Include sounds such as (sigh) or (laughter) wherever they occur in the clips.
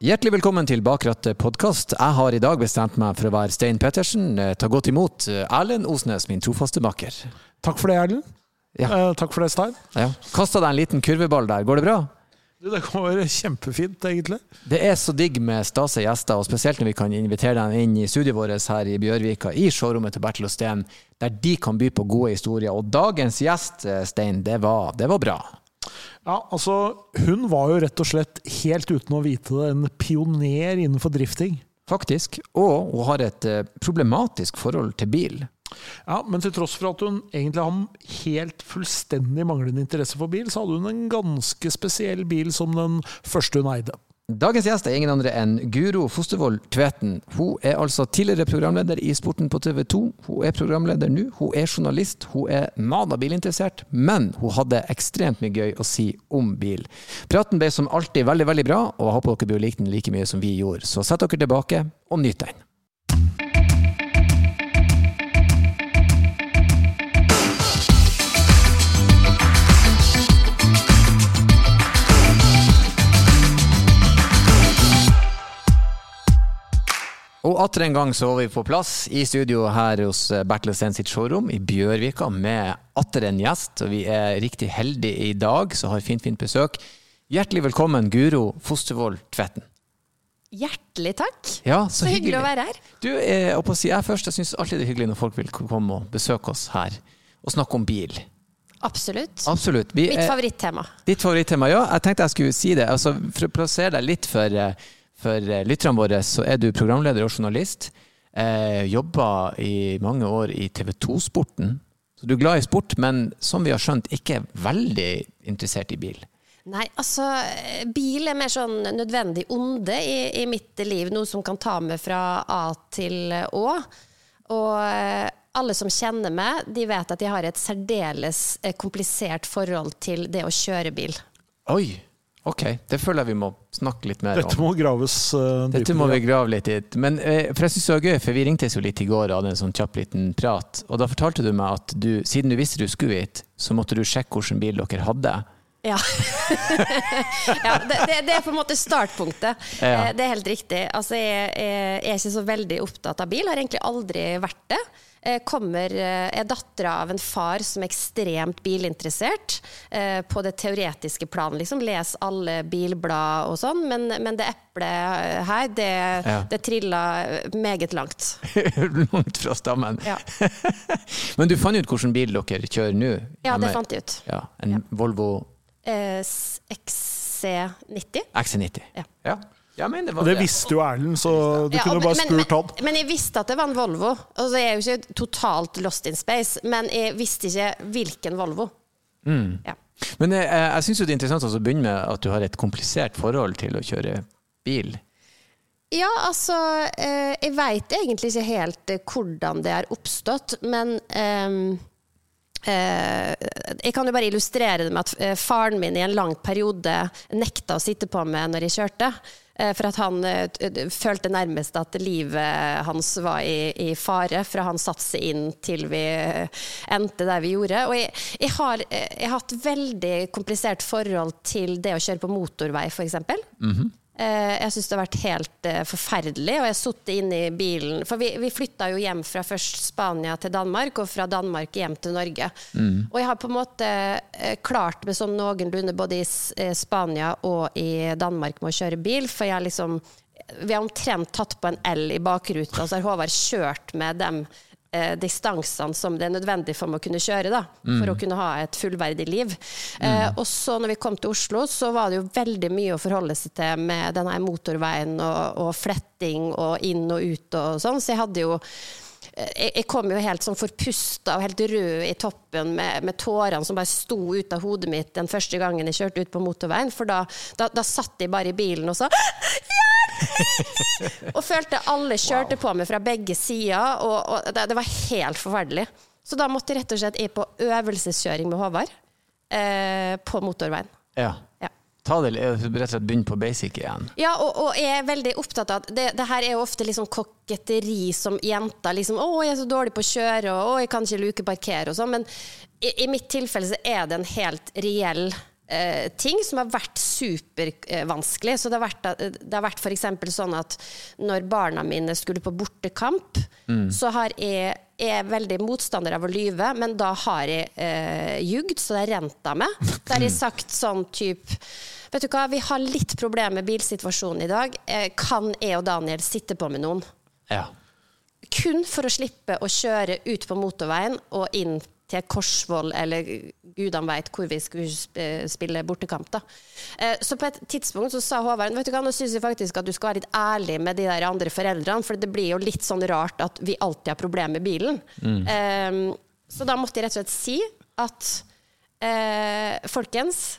Hjertelig velkommen til Bakrattet podkast. Jeg har i dag bestemt meg for å være Stein Pettersen. Eh, Ta godt imot eh, Erlend Osnes, min trofaste makker. Takk for det, Erlend. Ja. Eh, takk for det, Stein. Ja. Kasta deg en liten kurveball der. Går det bra? Du, det går kjempefint, egentlig. Det er så digg med stase gjester, og spesielt når vi kan invitere dem inn i studioet vårt her i Bjørvika, i showrommet til Bertil og Steen, der de kan by på gode historier. Og dagens gjest, eh, Stein, det var, det var bra. Ja, altså, hun var jo rett og slett, helt uten å vite det, en pioner innenfor drifting. Faktisk. Og hun har et eh, problematisk forhold til bil. Ja, Men til tross for at hun egentlig har helt fullstendig manglende interesse for bil, så hadde hun en ganske spesiell bil som den første hun eide. Dagens gjest er ingen andre enn Guro Fostervoll Tveten. Hun er altså tidligere programleder i Sporten på TV 2. Hun er programleder nå. Hun er journalist. Hun er mana bilinteressert, men hun hadde ekstremt mye gøy å si om bil. Praten ble som alltid veldig, veldig bra, og jeg håper dere blir likt den like mye som vi gjorde. Så sett dere tilbake og nyt den. Og atter en gang så var vi på plass i studio her hos Bertelsen Bertil Steen sitt showroom i Bjørvika med atter en gjest. Og vi er riktig heldige i dag, så har fint, fint besøk. Hjertelig velkommen, Guro Fostervoll Tvetten. Hjertelig takk. Ja, Så hyggelig å være her. Du, eh, på å si, jeg først, jeg syns alltid det er hyggelig når folk vil komme og besøke oss her og snakke om bil. Absolutt. Absolutt. Vi Mitt favorittema. Eh, Ditt favorittema, ja. Jeg tenkte jeg skulle si det. Altså, for å plassere deg litt for, eh, for eh, lytterne våre, så er du programleder og journalist. Eh, Jobba i mange år i TV 2-sporten. Så du er glad i sport, men som vi har skjønt, ikke veldig interessert i bil. Nei, altså bil er mer sånn nødvendig onde i, i mitt liv. Noe som kan ta meg fra A til Å. Og eh, alle som kjenner meg, de vet at jeg har et særdeles eh, komplisert forhold til det å kjøre bil. Oi! Ok, det føler jeg vi må snakke litt mer Dette om. må graves uh, Dette må vi grave litt i. Men uh, for jeg synes det var gøy, for vi ringtes jo litt i går og hadde en sånn kjapp liten prat. Og da fortalte du meg at du, siden du visste du skulle hit, så måtte du sjekke hvilken bil dere hadde. Ja. (laughs) ja det, det, det er på en måte startpunktet. Ja. Eh, Det er helt riktig. Altså, jeg, jeg er ikke så veldig opptatt av bil, har egentlig aldri vært det. Jeg kommer, eh, er datter av en far som er ekstremt bilinteressert eh, på det teoretiske plan. Liksom. Les alle bilblad og sånn, men, men det eplet her, det, Ja. det trilla meget langt. (laughs) Langt fra stammen. Ja, (laughs) Men du fant ut hvilken bil dere kjører nå? ja det fant jeg ut. Ja, En Volvo Eh, XC90. XC90. Ja. Det var Og det visste jo Erlend, så du Ja, kunne og- bare spurt han. men, men jeg visste at det var en Volvo. Altså, jeg er jo ikke totalt lost in space, men jeg visste ikke hvilken Volvo. Mm. Ja. Men jeg, jeg, jeg syns det er interessant også å begynne med at du har et komplisert forhold til å kjøre bil. Ja, altså eh, Jeg veit egentlig ikke helt eh, hvordan det er oppstått, men ehm, eh, Jeg kan jo bare illustrere det med at faren min i en lang periode nekta å sitte på meg når jeg kjørte. Eh, For at han eh, t- følte nærmest at livet hans var i, i fare, fra han satte seg inn til vi eh, endte der vi gjorde. Og jeg, jeg, har, eh, jeg har hatt veldig komplisert forhold til det å kjøre på motorvei, f.eks. Eh, Jeg syns det har vært helt eh, forferdelig, og jeg har sittet inne i bilen For vi, vi flytta jo hjem fra først Spania til Danmark, og fra Danmark hjem til Norge. Og jeg har på en måte eh, klart meg sånn noenlunde både i eh, Spania og i Danmark med å kjøre bil, for jeg liksom Vi har omtrent tatt på en L i bakruta, så har Håvard kjørt med dem eh, distansene som det er nødvendig for meg å kunne kjøre, da, for å kunne ha et fullverdig liv. Eh, og så når vi kom til Oslo, så var det jo veldig mye å forholde seg til med denne motorveien og, og fletting og inn og ut og sånn, så jeg hadde jo eh, jeg kom jo helt sånn forpusta og helt rød i toppen med, med tårene som bare sto ut av hodet mitt den første gangen jeg kjørte ut på motorveien. For da, da, da satt jeg bare i bilen og sa (laughs) og følte alle kjørte på meg fra begge sider, og, og det, det var helt forferdelig. Så da måtte jeg rett og slett i på øvelseskjøring med Håvard eh, på motorveien. Ja. Ja. Ta det, rett og slett begynne på basic igjen. Ja, og, og jeg er veldig opptatt av at det, det her er jo ofte liksom koketteri som jenter. Liksom, 'Å, jeg er så dårlig på å kjøre', og 'Å, jeg kan ikke lukeparkere', og sånn. Men i, i mitt tilfelle så er det en helt reell eh, ting som har vært supervanskelig. Så det har vært, eh, det har vært f.eks. sånn at når barna mine skulle på bortekamp, så har jeg er veldig motstander av å lyve, men da har jeg eh, ljugd, så det har rent av meg. Da har jeg (laughs) sagt sånn type Vet du hva, vi har litt problemer med bilsituasjonen i dag. Eh, kan jeg og Daniel sitte på med noen? Ja. kun for å slippe å kjøre ut på motorveien og inn til Korsvoll, eller gudene veit hvor vi skulle spille bortekamp. da. Eh, Så på et tidspunkt så sa Håvard vet du hva, nå syns jeg faktisk at du skal være litt ærlig med de der andre foreldrene, for det blir jo litt sånn rart at vi alltid har problemer med bilen. Eh, Så da måtte jeg rett og slett si at eh, folkens,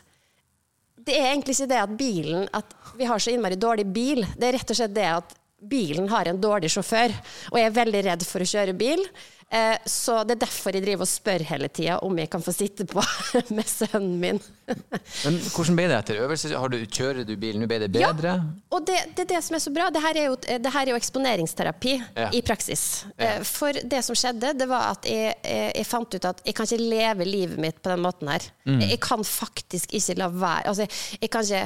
det er egentlig ikke det at bilen At vi har så innmari dårlig bil. Det er rett og slett det at bilen har en dårlig sjåfør. Og jeg er veldig redd for å kjøre bil. Eh, så det er derfor jeg driver og spør hele tida om jeg kan få sitte på (laughs) med sønnen min. (laughs) Men hvordan ble det etter øvelse? Har du, kjører du bilen? Nå ble det bedre? Og det, det er det som er så bra. Det her er jo, det her er jo eksponeringsterapi Ja. i praksis. Ja. Eh, For det som skjedde, det var at jeg, jeg, fant ut at jeg kan ikke leve livet mitt på den måten her. Mm. Jeg kan faktisk ikke la være Altså, jeg kan ikke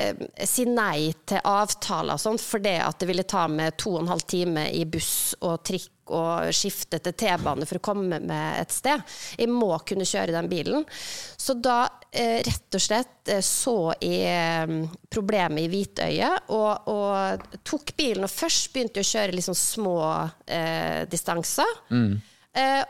eh, si nei til avtaler og sånt fordi at det ville ta meg to og en halv time i buss og trikk og skifte til T-bane for å komme med et sted. Jeg må kunne kjøre den bilen. Så da eh, rett og slett eh, så jeg eh, problemet i hvitøyet og, og tok bilen. Og først begynte jeg å kjøre liksom små eh, distanser. Eh,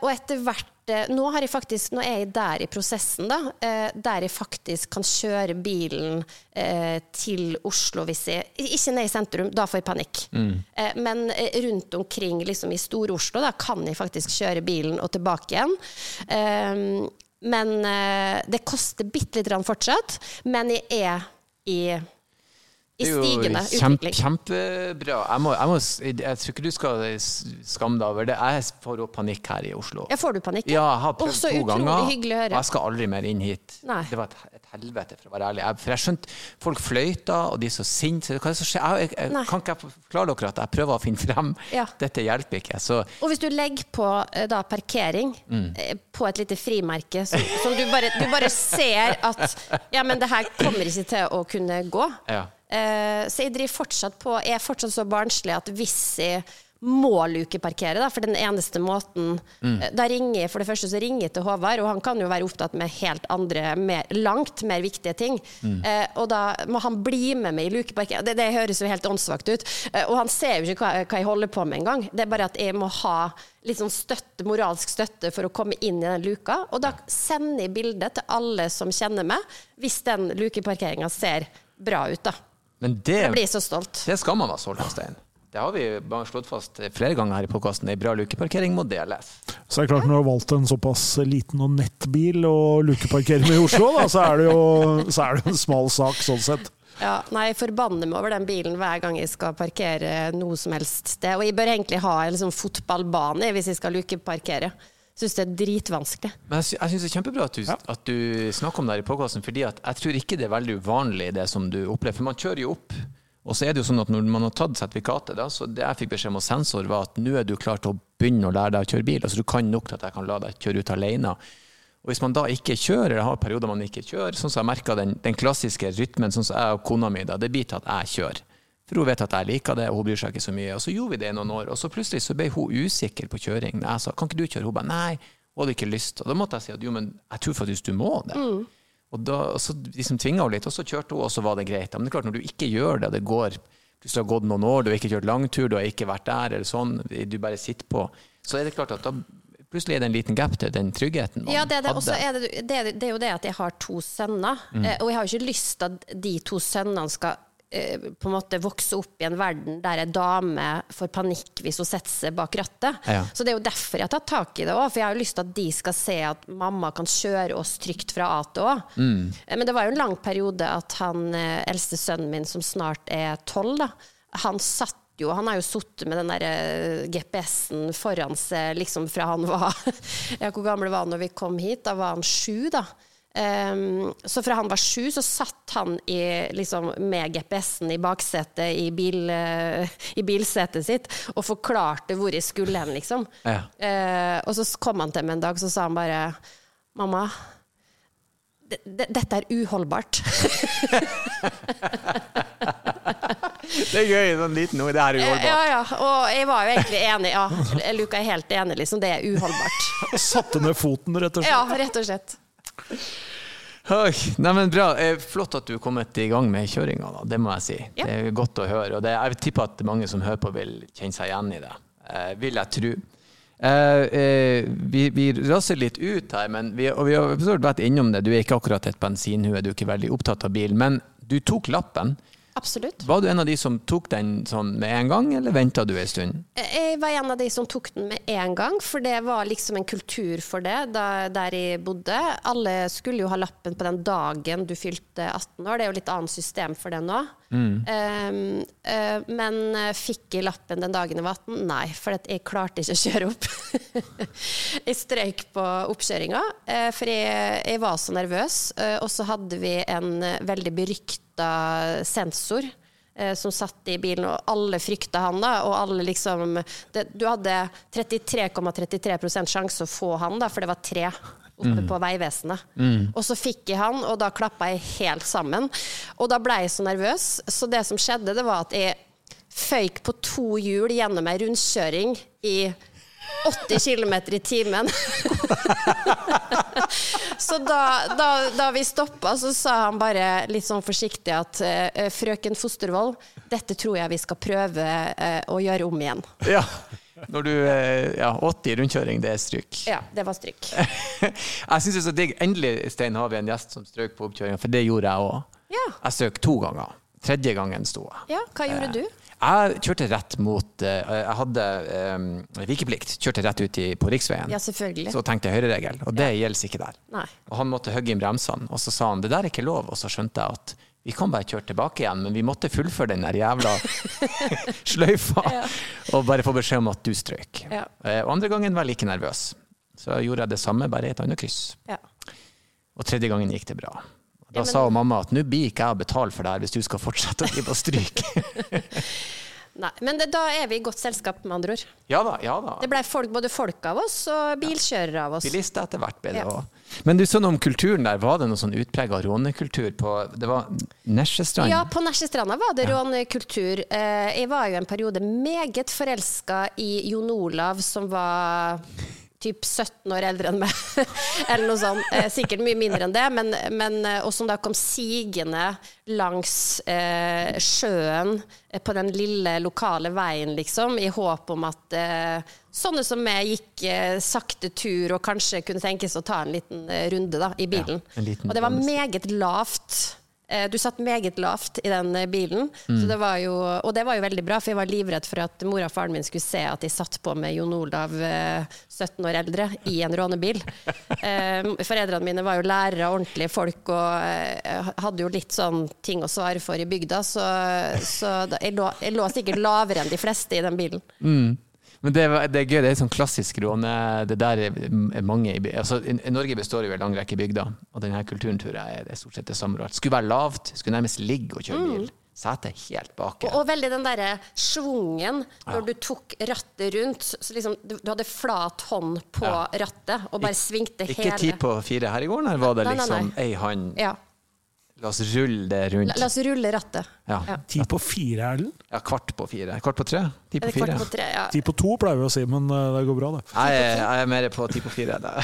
og etter hvert eh, Nå, har jeg faktisk, nå er jeg der i prosessen, da, eh, der jeg faktisk kan kjøre bilen eh, til Oslo hvis jeg Ikke ned i sentrum, da får jeg panikk. Eh, men eh, rundt omkring liksom i Stor-Oslo da, kan jeg faktisk kjøre bilen og tilbake igjen. Eh, men eh, det koster bitte lite grann fortsatt. Men jeg er i, i stigende utvikling. kjempe, kjempebra. Jeg, må, jeg, må, jeg tror ikke du skal skamme deg over det. Jeg får også panikk her i Oslo. Jeg får du panikk? Ja, jeg har prøvd så to ganger, hyggelig å høre. og jeg skal aldri mer inn hit. Nei. Det var et, et helvete, for å være ærlig. Jeg, for jeg skjønte Folk fløyta, og de er så sinte. Hva er det som skjer? Jeg, jeg, jeg, kan ikke jeg forklare dere at jeg prøver å finne frem? Ja. Dette hjelper ikke. Så Og hvis du legger på eh, da, parkering Mm. eh, på et lite frimerke, som, som du, bare, du bare ser at Ja, men det her kommer ikke til å kunne gå. Ja. Eh, så jeg driver fortsatt på Jeg er fortsatt så barnslig at hvis jeg må lukeparkere, da, for den eneste måten Mm. eh, Da ringer jeg for det første så ringer jeg til Håvard, og han kan jo være opptatt med helt andre, mer, langt mer viktige ting. Mm. Eh, og da må han bli med meg i lukeparkering. Det, det høres jo helt åndssvakt ut. Eh, og han ser jo ikke hva, hva jeg holder på med engang. Det er bare at jeg må ha litt sånn støtte, moralsk støtte for å komme inn i den luka. Og da sender jeg bildet til alle som kjenner meg, hvis den lukeparkeringa ser bra ut, da. Men det, Jeg blir så stolt. det skal man være stolt av, Stein. Det har vi bare slått fast flere ganger her i podkasten. Ei bra lukeparkering må deles. Så er det klart, når du har valgt en såpass liten og nettbil og lukeparkere med i Oslo, da, så er det jo så er det en smal sak sånn sett. Ja, nei, jeg forbanner meg over den bilen hver gang jeg skal parkere noe som helst sted. Og jeg bør egentlig ha en liksom fotballbane hvis jeg skal lukeparkere. Syns det er dritvanskelig. Men jeg, jeg syns det er kjempebra at du, Ja. at du snakker om det her i podkasten, fordi jeg tror ikke det er veldig uvanlig det som du opplever. For man kjører jo opp, og så er det jo sånn at når man har tatt sertifikatet, da, så det jeg fikk beskjed om hos sensor, var at nå er du klar til å begynne å lære deg å kjøre bil. Altså du kan nok til at jeg kan la deg kjøre ut alene. Og hvis man da ikke kjører, eller har perioder man ikke kjører, sånn som jeg merka den, den klassiske rytmen, sånn som jeg og kona mi, da, det blir til at jeg kjører. For hun vet at jeg liker det, og hun bryr seg ikke så mye. Og så gjorde vi det i noen år, og så plutselig så ble hun usikker på kjøring. Jeg sa kan ikke du kjøre? Hun ba nei, hun hadde ikke lyst. Og da måtte jeg si at jo, men jeg tror faktisk du må det. Og, da, og så liksom tvinga hun litt, og så kjørte hun, og så var det greit. Men det er klart, når du ikke gjør det, og det går plutselig har gått noen år, du har ikke kjørt langtur, du har ikke vært der, eller sånn, du bare sitter på, så er det klart at da plutselig er det en liten gap til den tryggheten man Ja, det er det. Hadde. er det, det, er- det er jo det at jeg har to sønner. mm. og jeg har jo ikke lyst til at de to sønnene skal eh, på en måte vokse opp i en verden der ei dame får panikk hvis hun setter seg bak rattet. Ja. Så det er jo derfor jeg har tatt tak i det òg. For jeg har jo lyst til at de skal se at mamma kan kjøre oss trygt fra A til Å. Mm. Men det var jo en lang periode at han eh, eldste sønnen min, som snart er tolv, han satt jo, han har jo sittet med den der eh, GPS-en foran seg liksom fra han var (laughs) Ja, hvor gammel var han når vi kom hit? Da var han sju, da. Ehm, så fra han var sju, så satt han i, liksom, med GPS-en i baksetet i, bil, uh, i bilsetet sitt og forklarte hvor jeg skulle hen, liksom. Ja. Uh, og så kom han til meg en dag, så sa han bare Mamma, dette er uholdbart. (laughs) Det er gøy, sånn liten ord. Det er er Ja, uholdbart. ja. Og jeg var jo egentlig enig. Ja, Luka er helt enig, liksom. Det er uholdbart. (laughs) Satte ned foten, rett og slett. Ja, rett og slett. Nei, men bra. Eh, Flott at du er kommet i gang med kjøringa, det må jeg si. Ja. Det er godt å høre. Og det, jeg tipper at mange som hører på, vil kjenne seg igjen i det. Eh, vil jeg tro. Eh, eh, vi, vi raser litt ut her, men vi, og vi har vært innom det. Du er ikke akkurat et bensinhue, du er ikke veldig opptatt av bil. Men du tok lappen. Absolutt. Var du en av de som tok den sånn med en gang, eller venta du en stund? Jeg var en av de som tok den med en gang, for det var liksom en kultur for det da, der jeg bodde. Alle skulle jo ha lappen på den dagen du fylte 18 år. Det er jo litt annet system for det nå. Um, uh, men eh, fikk jeg lappen den dagen jeg var 18? Nei, for jeg klarte ikke å kjøre opp. (laughs) jeg strøyk på oppkjøringa, uh, for jeg, jeg var så nervøs. Uh, og så hadde vi en veldig berykta sensor som satt i bilen, og alle frykta han da, og alle liksom det, Du hadde 33,33 ,33 sjanse å få han, da, for det var tre oppe på Vegvesenet. Og så fikk jeg han, og da klappa jeg helt sammen. Og da ble jeg så nervøs, så det som skjedde, det var at jeg føyk på to hjul gjennom ei rundkjøring i 80 km i timen. (laughs) så da, da, da vi stoppa, så sa han bare litt sånn forsiktig at eh, frøken Fostervoll, dette tror jeg vi skal prøve eh, å gjøre om igjen. Ja. Når du eh, Ja, 80 rundkjøring, det er stryk. Ja, det var stryk. (laughs) jeg syns det er så digg. Endelig, Stein, har vi en gjest som strøk på oppkjøringa, for det gjorde jeg òg. Ja. Jeg strøk to ganger. Tredje gangen sto jeg. ja, hva gjorde du? Jeg kjørte rett mot eh, Jeg hadde um, vikeplikt. Kjørte rett ut i, på riksveien. Ja, selvfølgelig. Så tenkte jeg høyreregel, og det gjelder ikke der. Nei. Og han måtte hogge inn bremsene, og så sa han det der er ikke lov. Og så skjønte jeg at vi kan bare kjøre tilbake igjen, men vi måtte fullføre den der jævla (laughs) sløyfa og bare få beskjed om at du strøk. Ja. Eh, Og andre gangen var jeg like nervøs. Så gjorde jeg det samme, bare et annet kryss. Ja. Og tredje gangen gikk det bra. Da Ja, men- sa mamma at nå blir ikke jeg å betale for det her hvis du skal fortsette å drive og stryke. (laughs) Nei, men det, da er vi i godt selskap, med andre ord. ja da, ja da. Det ble folk, både folk av oss og bilkjørere av oss. Bilister etter hvert ble det Ja. Men du sånn om kulturen der, var det noe sånn utprega rånekultur på Det var Nesjestrand? Ja, på Nesjestranda var det rånekultur. Eh, Jeg var jo en periode meget forelska i Jon Olav, som var typ 17 år eldre enn meg. (laughs) Eller noe sånt. Eh, Sikkert mye mindre enn det, men, men, eh, og som da kom sigende langs eh, sjøen eh, på den lille lokale veien, liksom, i håp om at eh, sånne som meg gikk sakte tur og kanskje kunne tenkes å ta en liten runde da, i bilen. Ja, liten og det var meget lavt. Eh, Du satt meget lavt i den eh, bilen, Mm. så det var jo, og det var jo veldig bra, for jeg var livredd for at mora og faren min skulle se at jeg satt på med Jon Olav, eh, 17 år eldre, i en rånebil. (laughs) Eh, Foreldrene mine var jo lærere, ordentlige folk, og eh, hadde jo litt sånn ting å svare for i bygda, så, så jeg, lå, jeg lå sikkert lavere enn de fleste i den bilen. Men det, det er gøy, det er sånn klassisk råne Det der er mange i altså, i, Norge består jo av en lang rekke bygder, og denne kulturen tror jeg er det stort sett det samme. overalt. Skulle være lavt, skulle nærmest ligge og kjøre bil. Setet helt bak. Og, og veldig den derre schwungen når du tok rattet rundt. Så liksom, du, du hadde flat hånd på Ja. rattet og bare svingte Ikke hele ti på fire her i går, når var det liksom ei hånd Ja. La oss rulle det rundt. La, la oss rulle rattet. Ja. Ja. Ti på fire, Erlend? ja, kvart på fire. Kvart på tre? Ti på fire. på tre? Ja. Ti på to pleier vi å si, men eh, det går bra, det. Jeg jeg er mer på ti på fire. da.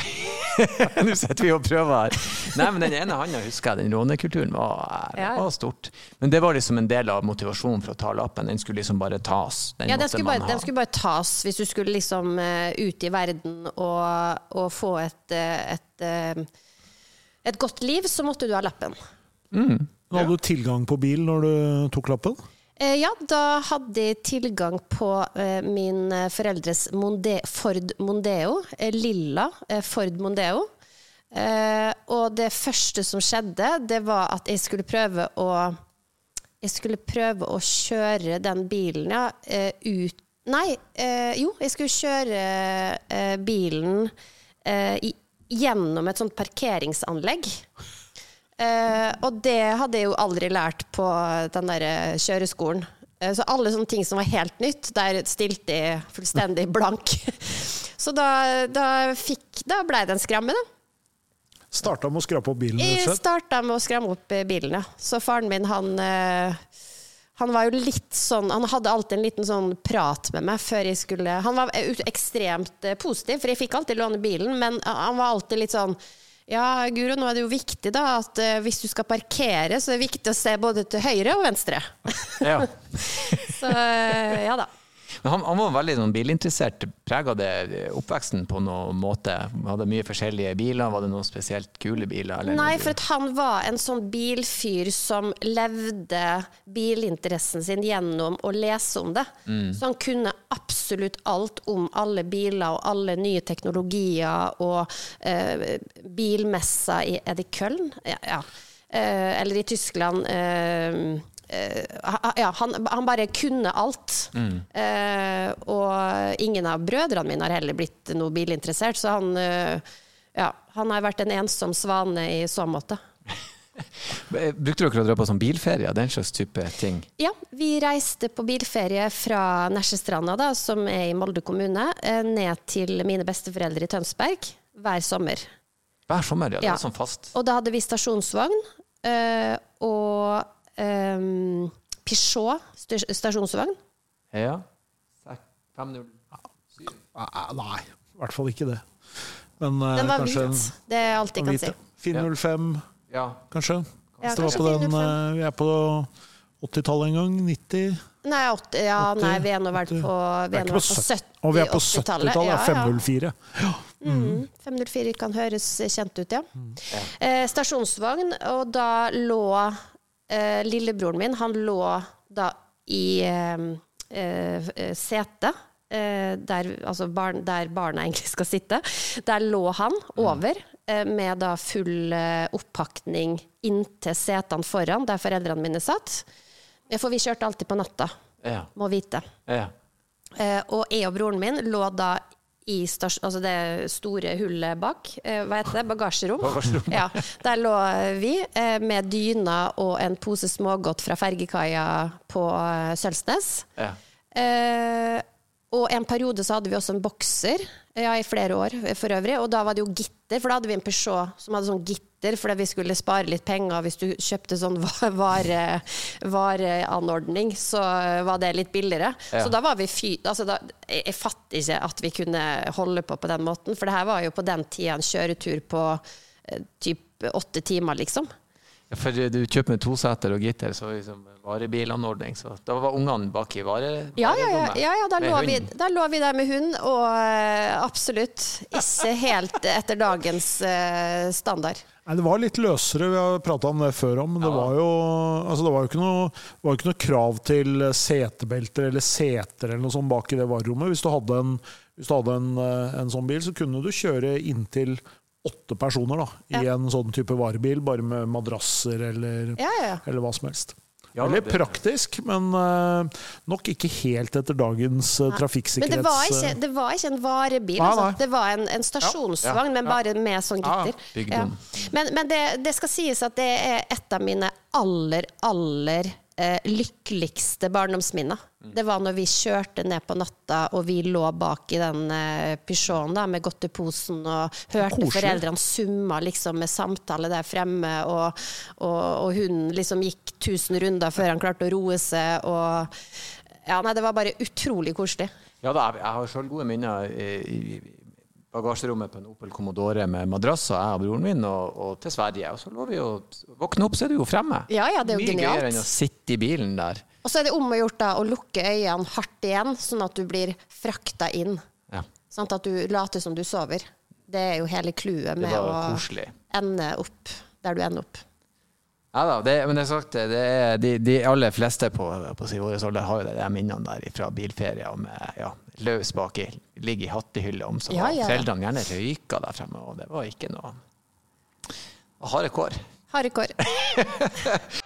(laughs) Nå sitter vi og prøver her. Nei, men den ene handa husker jeg, den rånekulturen var, var stort. Men det var liksom en del av motivasjonen for å ta lappen. Den skulle liksom bare tas. Den Ja, den skulle, bare, den skulle bare tas hvis du skulle liksom uh, ut i verden og, og få et, eh, et, eh, et godt liv, så måtte du ha lappen. Nå hadde du tilgang på bil når du tok lappen? Eh, Ja, da hadde jeg tilgang på eh, min eh, foreldres Monde Ford Mondeo, eh, lilla eh, Ford Mondeo. Eh, og det første som skjedde, det var at jeg skulle prøve å Jeg skulle prøve å kjøre den bilen, ja, ut Nei, eh, jo, jeg skulle kjøre eh, bilen eh, i, gjennom et sånt parkeringsanlegg. Eh, og det hadde jeg jo aldri lært på den der eh, kjøreskolen. Eh, så alle sånne ting som var helt nytt, der stilte jeg fullstendig blank. (laughs) så da, da, fikk, da ble det en skramme, da. Starta med å skrape opp bilen, Jeg starta med å skramme opp bilen, ja. Så faren min, han han var jo litt sånn Han hadde alltid en liten sånn prat med meg før jeg skulle Han var ekstremt positiv, for jeg fikk alltid låne bilen, men han var alltid litt sånn ja, Guro, nå er det jo viktig da at uh, hvis du skal parkere, så er det viktig å se både til høyre og venstre. Ja. (laughs) Så uh, ja da. Men han, han var veldig sånn bilinteressert. Prega det oppveksten på noen måte? Hadde mye forskjellige biler? Var det noen spesielt kule biler? eller Nei, for at han var en sånn bilfyr som levde bilinteressen sin gjennom å lese om det. Så han kunne absolutt alt om alle biler og alle nye teknologier og eh, bilmesser i Er det Köln? Ja. ja. Eh, eller i Tyskland. Eh, ja, han, han bare kunne alt. Eh, og ingen av brødrene mine har heller blitt noe bilinteressert, så han eh, ja, han har vært en ensom svane i så måte. (laughs) Eh, Brukte dere å dra på sånn bilferie, den slags type ting? Ja, vi reiste på bilferie fra Nesjestranda, da, som er i Molde kommune, eh, ned til mine besteforeldre i Tønsberg hver sommer. Hver sommer, ja. Det Ja. sånn fast. Og da hadde vi stasjonsvogn eh, og um, Peugeot st- stasjonsvogn. Ja. 507. Ah, Nei, i hvert fall ikke det. Men eh, Den var kanskje hvit. Det er alt jeg kan hvite. si. 405, Ja. kanskje. Ja, kanskje på den, 405. eh, vi er på 80-tallet en gang. 90. Nei, åtte, ja, 80, nei, vi er nå vel på, vi Vi er er nå ikke vel på på 70 70- Og vi er på 80-tallet. 70-tallet. Ja, ja. 504. Mm, 504 kan høres kjent ut, ja. Mm. Eh, stasjonsvogn, og da lå eh, lillebroren min Han lå da i eh, eh, setet. Eh, der, altså barn, der barna egentlig skal sitte. Der lå han over eh, med da full eh, oppakning inntil setene foran, der foreldrene mine satt. For vi kjørte alltid på natta, Ja. må vite. ja. Eh, og jeg og broren min lå da i altså det store hullet bak. Eh, hva heter det? Bagasjerom. Bagasjerom. Ja, der lå vi eh, med dyna og en pose smågodt fra fergekaia på eh, Sølvsnes. ja. Eh, og en periode så hadde vi også en bokser, ja, i flere år for øvrig. Og da var det jo gitter, for da hadde vi en Peugeot som hadde sånn gitter fordi vi skulle spare litt penger. Hvis du kjøpte sånn (laughs) va- vare, vareanordning, så var det litt billigere. Ja. Så da var vi fy... Altså da, jeg, jeg fatter ikke at vi kunne holde på på den måten, for det her var jo på den tida en kjøretur på eh, typ åtte timer, liksom. Ja, For du kjøper med toseter og gitter, så liksom varebilanordning. Så da var ungene bak i vare, Ja, ja, ja, ja, ja da, lå vi, da lå vi der med hund, og eh, absolutt ikke helt etter dagens uh, standard. Nei, Det var litt løsere, vi har prata om det før òg, men det Ja. var jo altså det var jo ikke noe, var ikke noe krav til setebelter eller seter eller noe sånt bak i det varerommet. Hvis du hadde, en, hvis du hadde en, eh, en sånn bil, så kunne du kjøre inntil åtte personer da, i en sånn type varebil, bare med madrasser eller, Ja, ja, ja. eller hva som helst. Ja, Veldig det- praktisk, men eh, nok ikke helt etter dagens uh, Men det var ikke, det var ikke en varebil. Nei, Altså. Det var en, en stasjonsvogn, Ja, men ja. bare med sånn Ja, gitter. Ja. Men, men det, det skal sies at det er et av mine aller, aller eh, lykkeligste barndomsminner. Mm. Det var når vi kjørte ned på natta, og vi lå bak i den eh, Peugeoten da, med godteposen og hørte Koselig. foreldrene summa liksom, med samtale der fremme, og, og, og hunden liksom gikk tusen runder før han klarte å roe seg. Og, ja, nei, det var bare utrolig koselig. Ja, da, jeg- har sjøl gode minner i bagasjerommet på en Opel Commodore med madrass og jeg og broren min, og, og til Sverige. Og så lå vi jo... våkne opp, så er du jo fremme. Ja, ja, det er jo Mye gøyere enn å sitte i bilen der. Og så er det om å gjort da å lukke øynene hardt igjen, sånn at du blir frakta inn. Ja, Sånn at du later som du sover. Det er jo hele clouet med å koselig. ende opp der du ender opp. Ja da, det, men det er sagt, det er, de, de aller fleste på, på vår alder har jo det, de minnene der fra bilferier med ja, løs baki, ligger i hattehylla om så Ja, ja, ja. foreldrene gjerne røyka der fremme, og det var ikke noe harde kår. Harde kår. (laughs)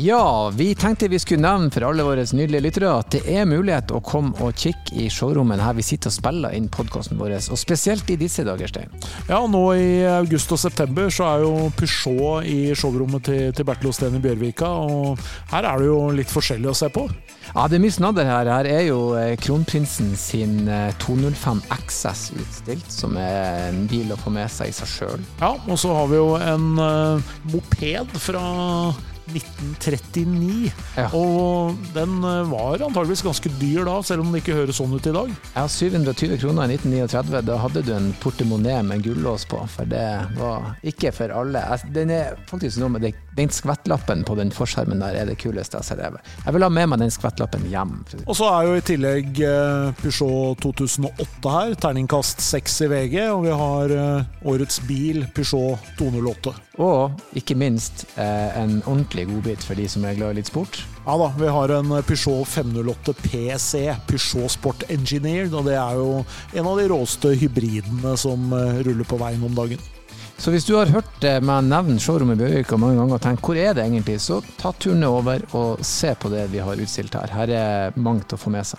Ja, vi tenkte vi skulle nevne for alle våre nydelige lyttere at det er mulighet å komme og kikke i showrommet her vi sitter og spiller inn podkasten vår, og spesielt i disse dager, Stein. Ja, nå i august og september så er jo Peugeot i showrommet til, til Bertil Osten i Bjørvika, og her er det jo litt forskjellig å se på. Ja, det er mye snadder her. Her er jo eh, kronprinsen sin 205 eh, XS utstilt, som er en bil å få med seg i seg sjøl. Ja, og så har vi jo en uh, moped fra 1939. Ja. Og den eh, var antageligvis ganske dyr da, selv om det ikke høres sånn ut i dag. Ja, 720 kroner i 1939. Da hadde du en portemonee med gullås på, for det var ikke for alle. Den er faktisk noe med det, den skvettlappen på den forskjermen der er det kuleste jeg har sett. Jeg vil ha med meg den skvettlappen hjem. Og så er jo i tillegg eh, Peugeot 2008 her, terningkast 6 i VG, og vi har eh, årets bil Peugeot 208. Og ikke minst en ordentlig godbit for de som er glad i litt sport. Ja da, vi har en Peugeot 508 PC, Peugeot Sport Engineered. Og det er jo en av de råeste hybridene som eh, ruller på veien om dagen. Så hvis du har hørt meg nevne showrommet Bjørvika mange ganger og tenkt hvor er det egentlig, så ta turen over og se på det vi har utstilt her. Her er mangt å få med seg.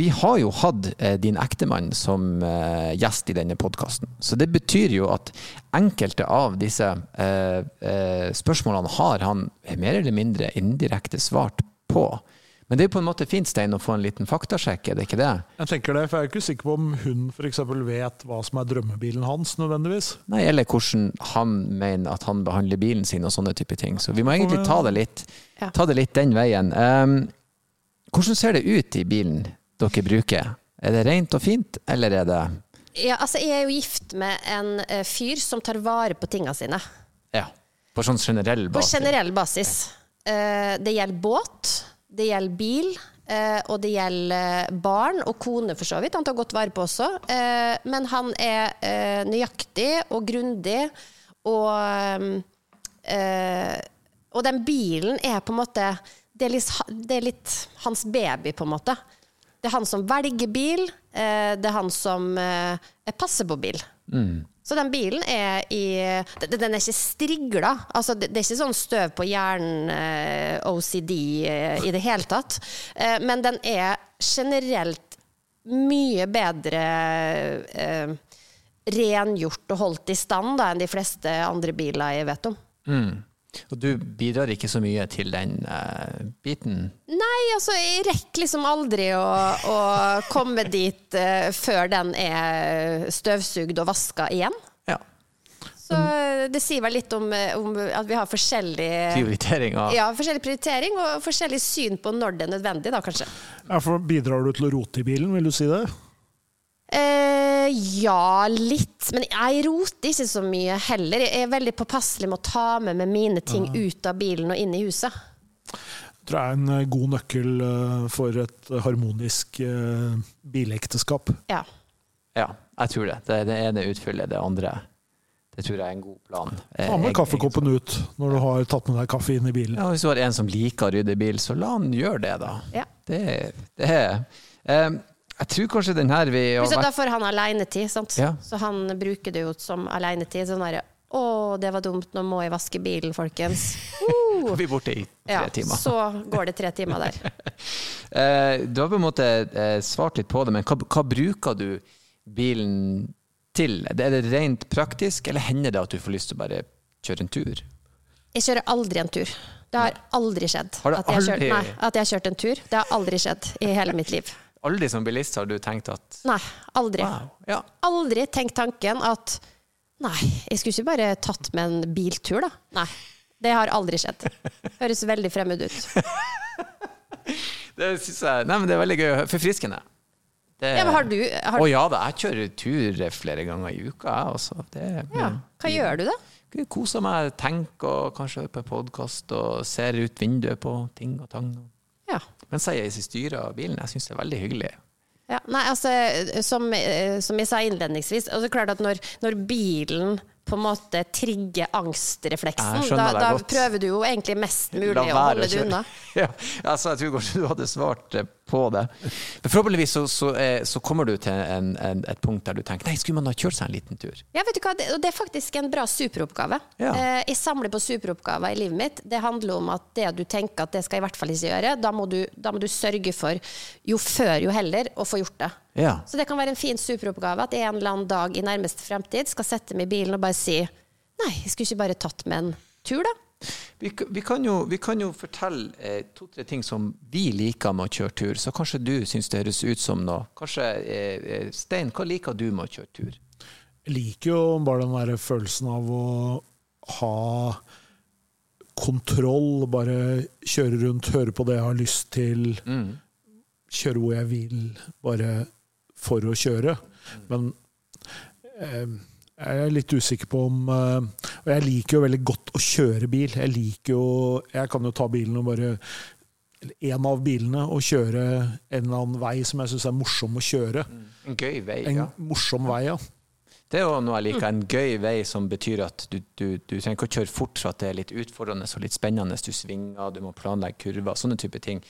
Vi har jo hatt eh, din ektemann som eh, gjest i denne podkasten. Så det betyr jo at enkelte av disse eh, spørsmålene har han mer eller mindre indirekte svart på. Men det er på en måte fint Stein, å få en liten faktasjekk, er det ikke det? Jeg tenker det, for jeg er ikke sikker på om hun f.eks. vet hva som er drømmebilen hans, nødvendigvis. Nei, eller hvordan han mener at han behandler bilen sin og sånne type ting. Så vi må egentlig ta det litt, ta det litt den veien. Um, hvordan ser det ut i bilen dere bruker? Er det rent og fint, eller er det Ja, altså jeg er jo gift med en uh, fyr som tar vare på tingene sine. Ja. På sånn generell basis? På generell basis. Uh, det gjelder båt, det gjelder bil, uh, og det gjelder barn og kone, for så vidt. Han tar godt vare på også. men han er nøyaktig og grundig, og Og den bilen er på en måte det er, litt, det er litt hans baby, på en måte. Det er han som velger bil, eh, det er han som eh, passer på bil. Mm. Så den bilen er i Den er ikke strigla. Altså, det, er ikke sånn støv på hjernen, eh, OCD, i det hele tatt. Men den er generelt mye bedre rengjort og holdt i stand da, enn de fleste andre biler jeg vet om. Mm. Og du bidrar ikke så mye til den uh, biten? Nei, altså jeg rekker liksom aldri å, å komme dit uh, før den er støvsugd og vaska igjen. Ja. Så uh, det sier vel litt om, om, at vi har forskjellig prioritering, ja, forskjellig prioritering og forskjellig syn på når det er nødvendig, da kanskje. Ja, for Bidrar du til å rote i bilen, vil du si det? Eh, ja, litt. Men jeg roter ikke så mye heller. Jeg er veldig påpasselig med å ta med meg mine ting ja. ut av bilen og inn i huset. Jeg tror jeg er en eh, god nøkkel eh, for et harmonisk uh, bilekteskap. Ja. ja, jeg tror det. Det, det ene utfyller det andre. Det tror jeg er en god plan. Ta med kaffekoppen ut når du har tatt med deg kaffe inn i bilen. Ja, Hvis du har en som liker å rydde bil, så la han gjøre det, da. Ja. Det, det er um, jeg tror kanskje den her vi har vært... Da får han alenetid, sant. Ja. Så han bruker det jo som alenetid. Sånn derre Å, det var dumt, nå må jeg vaske bilen, folkens. (laughs) Uh. Vi er borte i tre ja, timer. Så går det tre timer der. (laughs) Eh, du har på en måte eh, svart litt på det, men hva, hva bruker du bilen til? Er det rent praktisk, eller hender det at du får lyst til å bare kjøre en tur? Jeg kjører aldri en tur. Det har aldri skjedd har at, jeg aldri... Kjørt, nei, at jeg har kjørt en tur. Det har aldri skjedd i hele mitt liv. Aldri som bilist har du tenkt at Nei, aldri. Wow. Ja. Aldri tenkt tanken at Nei, jeg skulle ikke bare tatt med en biltur, da. Nei. Det har aldri skjedd. Høres veldig fremmed ut. (laughs) det syns jeg Nei, men det er veldig gøy. Forfriskende. Det, ja, men har du har... Å ja da, jeg kjører tur flere ganger i uka, jeg også. Det, ja. Hva gjør du, da? Koser meg, tenker og kanskje hører på en podkast og ser ut vinduet på ting og tang. Ja. Mens jeg styrer av bilen. Jeg syns det er veldig hyggelig. Ja, nei, altså, som, som, jeg sa innledningsvis, altså klart at når, når, bilen på en måte trigger angstrefleksen. Da, da prøver du jo egentlig mest mulig å holde det unna. (laughs) Ja, altså, jeg tror kanskje du hadde svart eh, på det. Men forhåpentligvis så, så, eh, så kommer du til en, en, et punkt der du tenker nei, skulle man ha kjørt seg en liten tur? Ja, vet du hva? Det, det er faktisk en bra superoppgave. Ja. Eh, jeg samler på superoppgaver i livet mitt. Det handler om at det du tenker at det skal jeg i hvert fall ikke gjøre, da må du, da må du sørge for, jo før jo heller, å få gjort det. Ja. Så det kan være en fin superoppgave at en eller annen dag i nærmeste fremtid skal sette meg i bilen og bare si nei, jeg skulle ikke bare tatt med en tur, da. Vi, vi, kan jo, vi kan jo fortelle eh, to-tre ting som vi liker med å kjøre tur, så kanskje du syns det høres ut som noe. Kanskje, eh, eh, Stein, hva liker du med å kjøre tur? Jeg liker jo bare den der følelsen av å ha kontroll, bare kjøre rundt, høre på det jeg har lyst til, kjøre hvor jeg vil, bare for å kjøre. Men eh, jeg er litt usikker på om eh, Og jeg liker jo veldig godt å kjøre bil. Jeg liker jo Jeg kan jo ta bilen og bare en av bilene og kjøre en eller annen vei som jeg syns er morsom å kjøre. En gøy vei, En ja. morsom vei, ja. Det er jo noe jeg liker. En gøy vei som betyr at du, du, du trenger ikke å kjøre fort for at det er litt utfordrende og litt spennende. Du svinger, du må planlegge kurver, sånne type ting.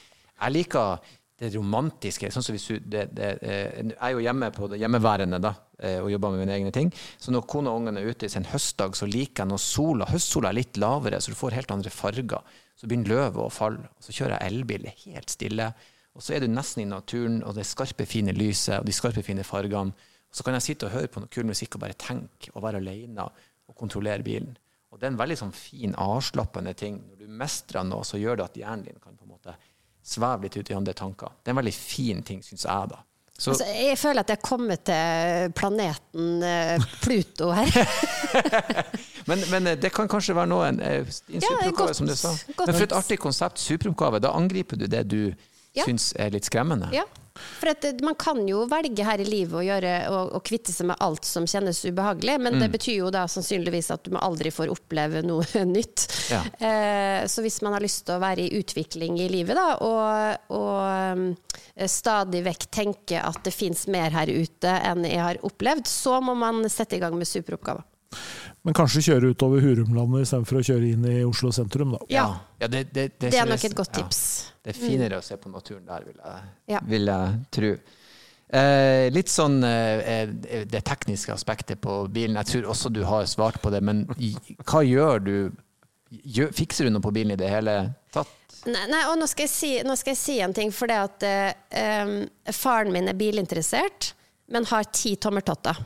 Jeg liker det romantiske. sånn som du, det, det, eh, Jeg er jo hjemme på det hjemmeværende da, eh, og jobber med mine egne ting. Så når kona og ungene er ute en høstdag, så liker jeg når sola høstsola er litt lavere, så du får helt andre farger. Så begynner løvet å falle. og Så kjører jeg elbil, helt stille. Og så er du nesten i naturen, og det skarpe, fine lyset og de skarpe, fine fargene. Og så kan jeg sitte og høre på noe kul musikk og bare tenke og være alene og kontrollere bilen. Og det er en veldig sånn fin, avslappende ting. Når du mestrer noe, så gjør det at hjernen din kan på sveve litt ut i andre tanker. Det er en veldig fin ting, syns jeg, da. Så, Altså, jeg føler at jeg har kommet til planeten eh, Pluto her. (laughs) men, men eh, det kan kanskje være noe, en, eh, en superoppgave, ja, som du sa. godt Men for et artig konsept, superoppgave, da angriper du det du Ja. syns er litt skremmende. Ja. For at man kan jo velge her i livet å, gjøre, å, å kvitte seg med alt som kjennes ubehagelig, men Mm. det betyr jo da sannsynligvis at du aldri får oppleve noe (laughs) nytt. Ja. Eh, så hvis man har lyst til å være i utvikling i livet da, og, og um, stadig vekk tenke at det fins mer her ute enn jeg har opplevd, så må man sette i gang med superoppgaver. Men kanskje kjøre utover Hurumlandet istedenfor å kjøre inn i Oslo sentrum, da. Ja, Ja, det, det, det, det er nok et godt ja. tips. Det er finere å se på naturen der, vil jeg, Ja. vil jeg tro. Eh, litt sånn eh, eh, det tekniske aspektet på bilen. Jeg tror også du har svart på det, men i- hva gjør du? Gjør, fikser du noe på bilen i det hele tatt? Nei, nei, og nå skal, jeg si, nå skal jeg si en ting, for det at eh, faren min er bilinteressert, men har ti tommeltotter.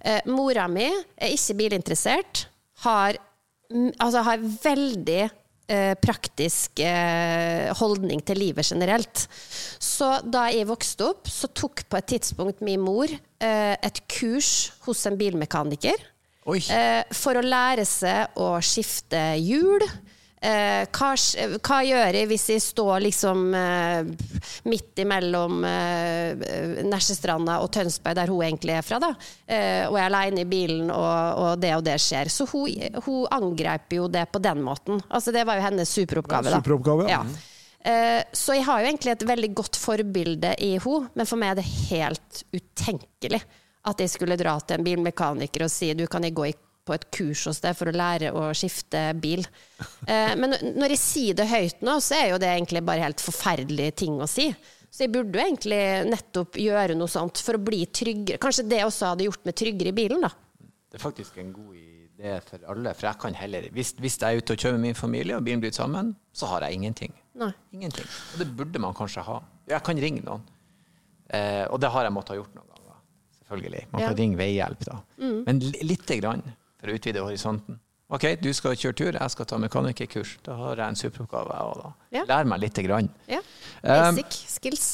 Eh, mora mi er ikke bilinteressert, har, mm, altså har veldig eh, praktisk eh, holdning til livet generelt. Så da jeg vokste opp, så tok på et tidspunkt min mor et kurs hos en bilmekaniker. Oi! For å lære seg å skifte hjul. Eh, hva, hva gjør jeg hvis jeg står liksom eh, midt imellom eh, Nesjestranda og Tønsberg, der hun egentlig er fra, da, eh, og jeg er aleine i bilen, og, og det og det skjer. Så hun, hun angrep jo det på den måten. Altså, det var jo hennes superoppgave. da. Superoppgave, ja. Ja. Eh, Så jeg har jo egentlig et veldig godt forbilde i henne, men for meg er det helt utenkelig at jeg skulle dra til en bilmekaniker og si du kan jeg gå i- på et kurs hos deg for å lære å skifte bil. Eh, Men når jeg sier det høyt nå, så er jo det egentlig bare helt forferdelige ting å si. Så jeg burde jo egentlig nettopp gjøre noe sånt for å bli tryggere. Kanskje det også hadde gjort meg tryggere i bilen, da. Det er faktisk en god idé for alle. For jeg kan heller Hvis, hvis jeg er ute og kjører med min familie, og bilen bryter sammen, så har jeg ingenting. Nei. Ingenting. Og det burde man kanskje ha. Jeg kan ringe noen. Eh, og det har jeg måttet ha gjort noen ganger. Selvfølgelig. Man kan Ja. Mm. ringe veihjelp, da. Men li- lite grann, for å utvide horisonten. OK, du skal kjøre tur, jeg skal ta mekanikerkurs. Da har jeg en superoppgave, jeg òg, da. Ja. Lær meg lite grann. Ja. Um, Basic skills.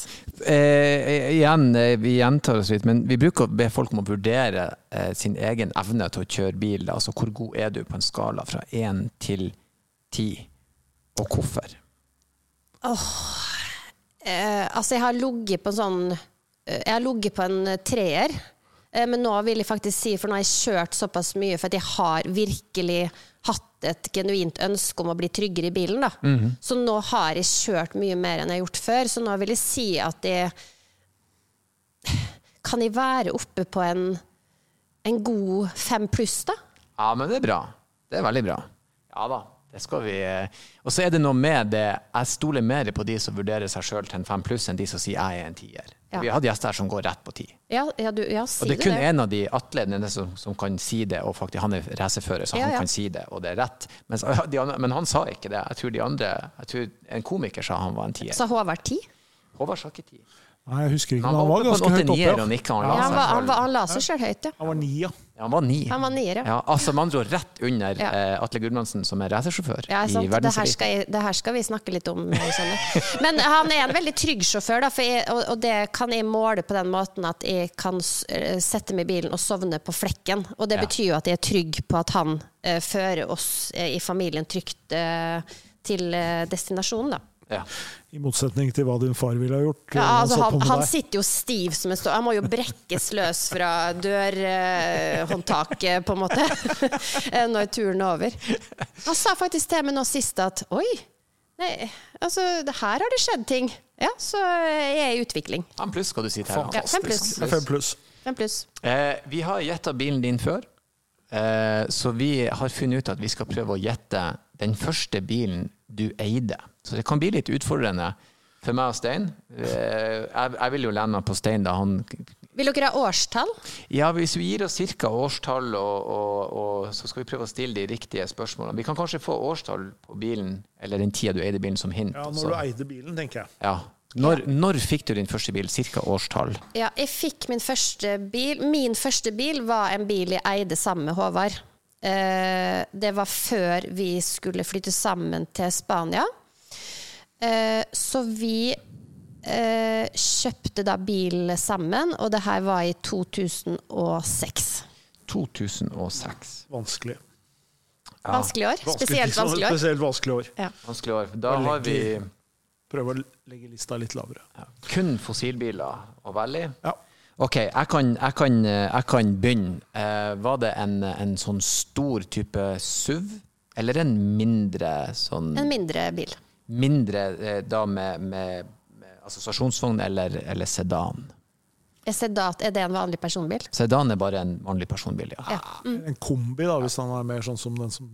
Eh, igjen, eh, vi gjentar oss litt, men vi bruker å be folk om å vurdere eh, sin egen evne til å kjøre bil. Altså hvor god er du på en skala fra én til ti, og hvorfor? Eh, altså, jeg har ligget på en sånn eh, Jeg har ligget på en eh, treer. Eh, men nå vil jeg faktisk si, for nå har jeg kjørt såpass mye, for at jeg har virkelig hatt et genuint ønske om å bli tryggere i bilen. Da. Så nå har jeg kjørt mye mer enn jeg har gjort før. Så nå vil jeg si at jeg Kan jeg være oppe på en, en god fem pluss, da? Ja, men det er bra. Det er veldig bra. Ja da, det skal vi eh. Og så er det noe med det Jeg stoler mer på de som vurderer seg sjøl til en fem pluss, enn de som sier jeg er en tier. Ja. Vi har hatt gjester her som går rett på ti. Ja, ja, du, ja si Og det det. er kun én en av de atletene som, som kan si det, og faktisk han er racerfører, så Ja, han ja. kan si det, og det er rett. Mens, de andre, men han sa ikke det. Jeg tror de andre jeg tror En komiker sa han var en tier. Sa Håvard 10? Håvard sa ikke ti. Nei, jeg husker ikke, Men men han var ganske høyt oppe. Ja. Han, han, han, var, han la seg sjøl høyt, ja. Han var ni, ja. Ja, han var ni. Han var nier, ja. Ja, altså med andre ord rett under Ja. eh, Atle Gudmundsen, som er racersjåfør Ja, i sant. Det her, verdenseliten. det her skal vi snakke litt om. jeg. Men han er en veldig trygg sjåfør, da, for jeg, og, og det kan jeg måle på den måten at jeg kan eh, sette meg i bilen og sovne på flekken. Og det betyr jo at jeg er trygg på at han eh, fører oss eh, i familien trygt eh, til eh, destinasjonen, da. Ja. I motsetning til hva din far ville ha gjort. Ja, eh, altså, han, han sitter jo stiv som en stå. Han må jo brekkes løs fra dørhåndtaket, på en måte, (laughs) eh, når turen er over. Han sa faktisk til meg nå sist at oi, nei, altså, her har det skjedd ting. Ja, så jeg er i utvikling. Fem pluss skal du si til her. Ja, fem pluss. Fem pluss. Fem pluss. Eh, vi har gjetta bilen din før, eh, så vi har funnet ut at vi skal prøve å gjette den første bilen du eide. Så det kan bli litt utfordrende for meg og Stein. Eh, jeg, jeg vil jo lene meg på Stein, da. Han Vil dere ha årstall? Ja, hvis vi gir oss ca. årstall, og, og, og så skal vi prøve å stille de riktige spørsmålene. Vi kan kanskje få årstall på bilen, eller den tida du eide bilen, som hint. Ja, så- når du eide bilen, tenker jeg. ja. Når, når fikk du din første bil? Cirka årstall? Ja, jeg fikk min første bil. Min første bil var en bil jeg eide sammen med Håvard. Eh, det var før vi skulle flytte sammen til Spania. Eh, så vi eh, kjøpte da bil sammen, og det her var i 2006. 2006. Vanskelig. Ja, Vanskelig år. Spesielt vanskelig år. Spesielt vanskelig år. Ja. Vanskelig år. Da har vi Prøve å legge lista litt lavere. ja, kun fossilbiler å velge i. Ja. OK, jeg kan, jeg kan, jeg kan begynne. Eh, var det en, en sånn stor type SUV, eller en mindre sånn En mindre bil. Mindre eh, da med, med, med assosiasjonsvogn eller, eller sedan? Er sedat Er det en vanlig personbil? Sedan er bare en vanlig personbil, ja. Ja. En kombi, da, hvis han er mer sånn som den som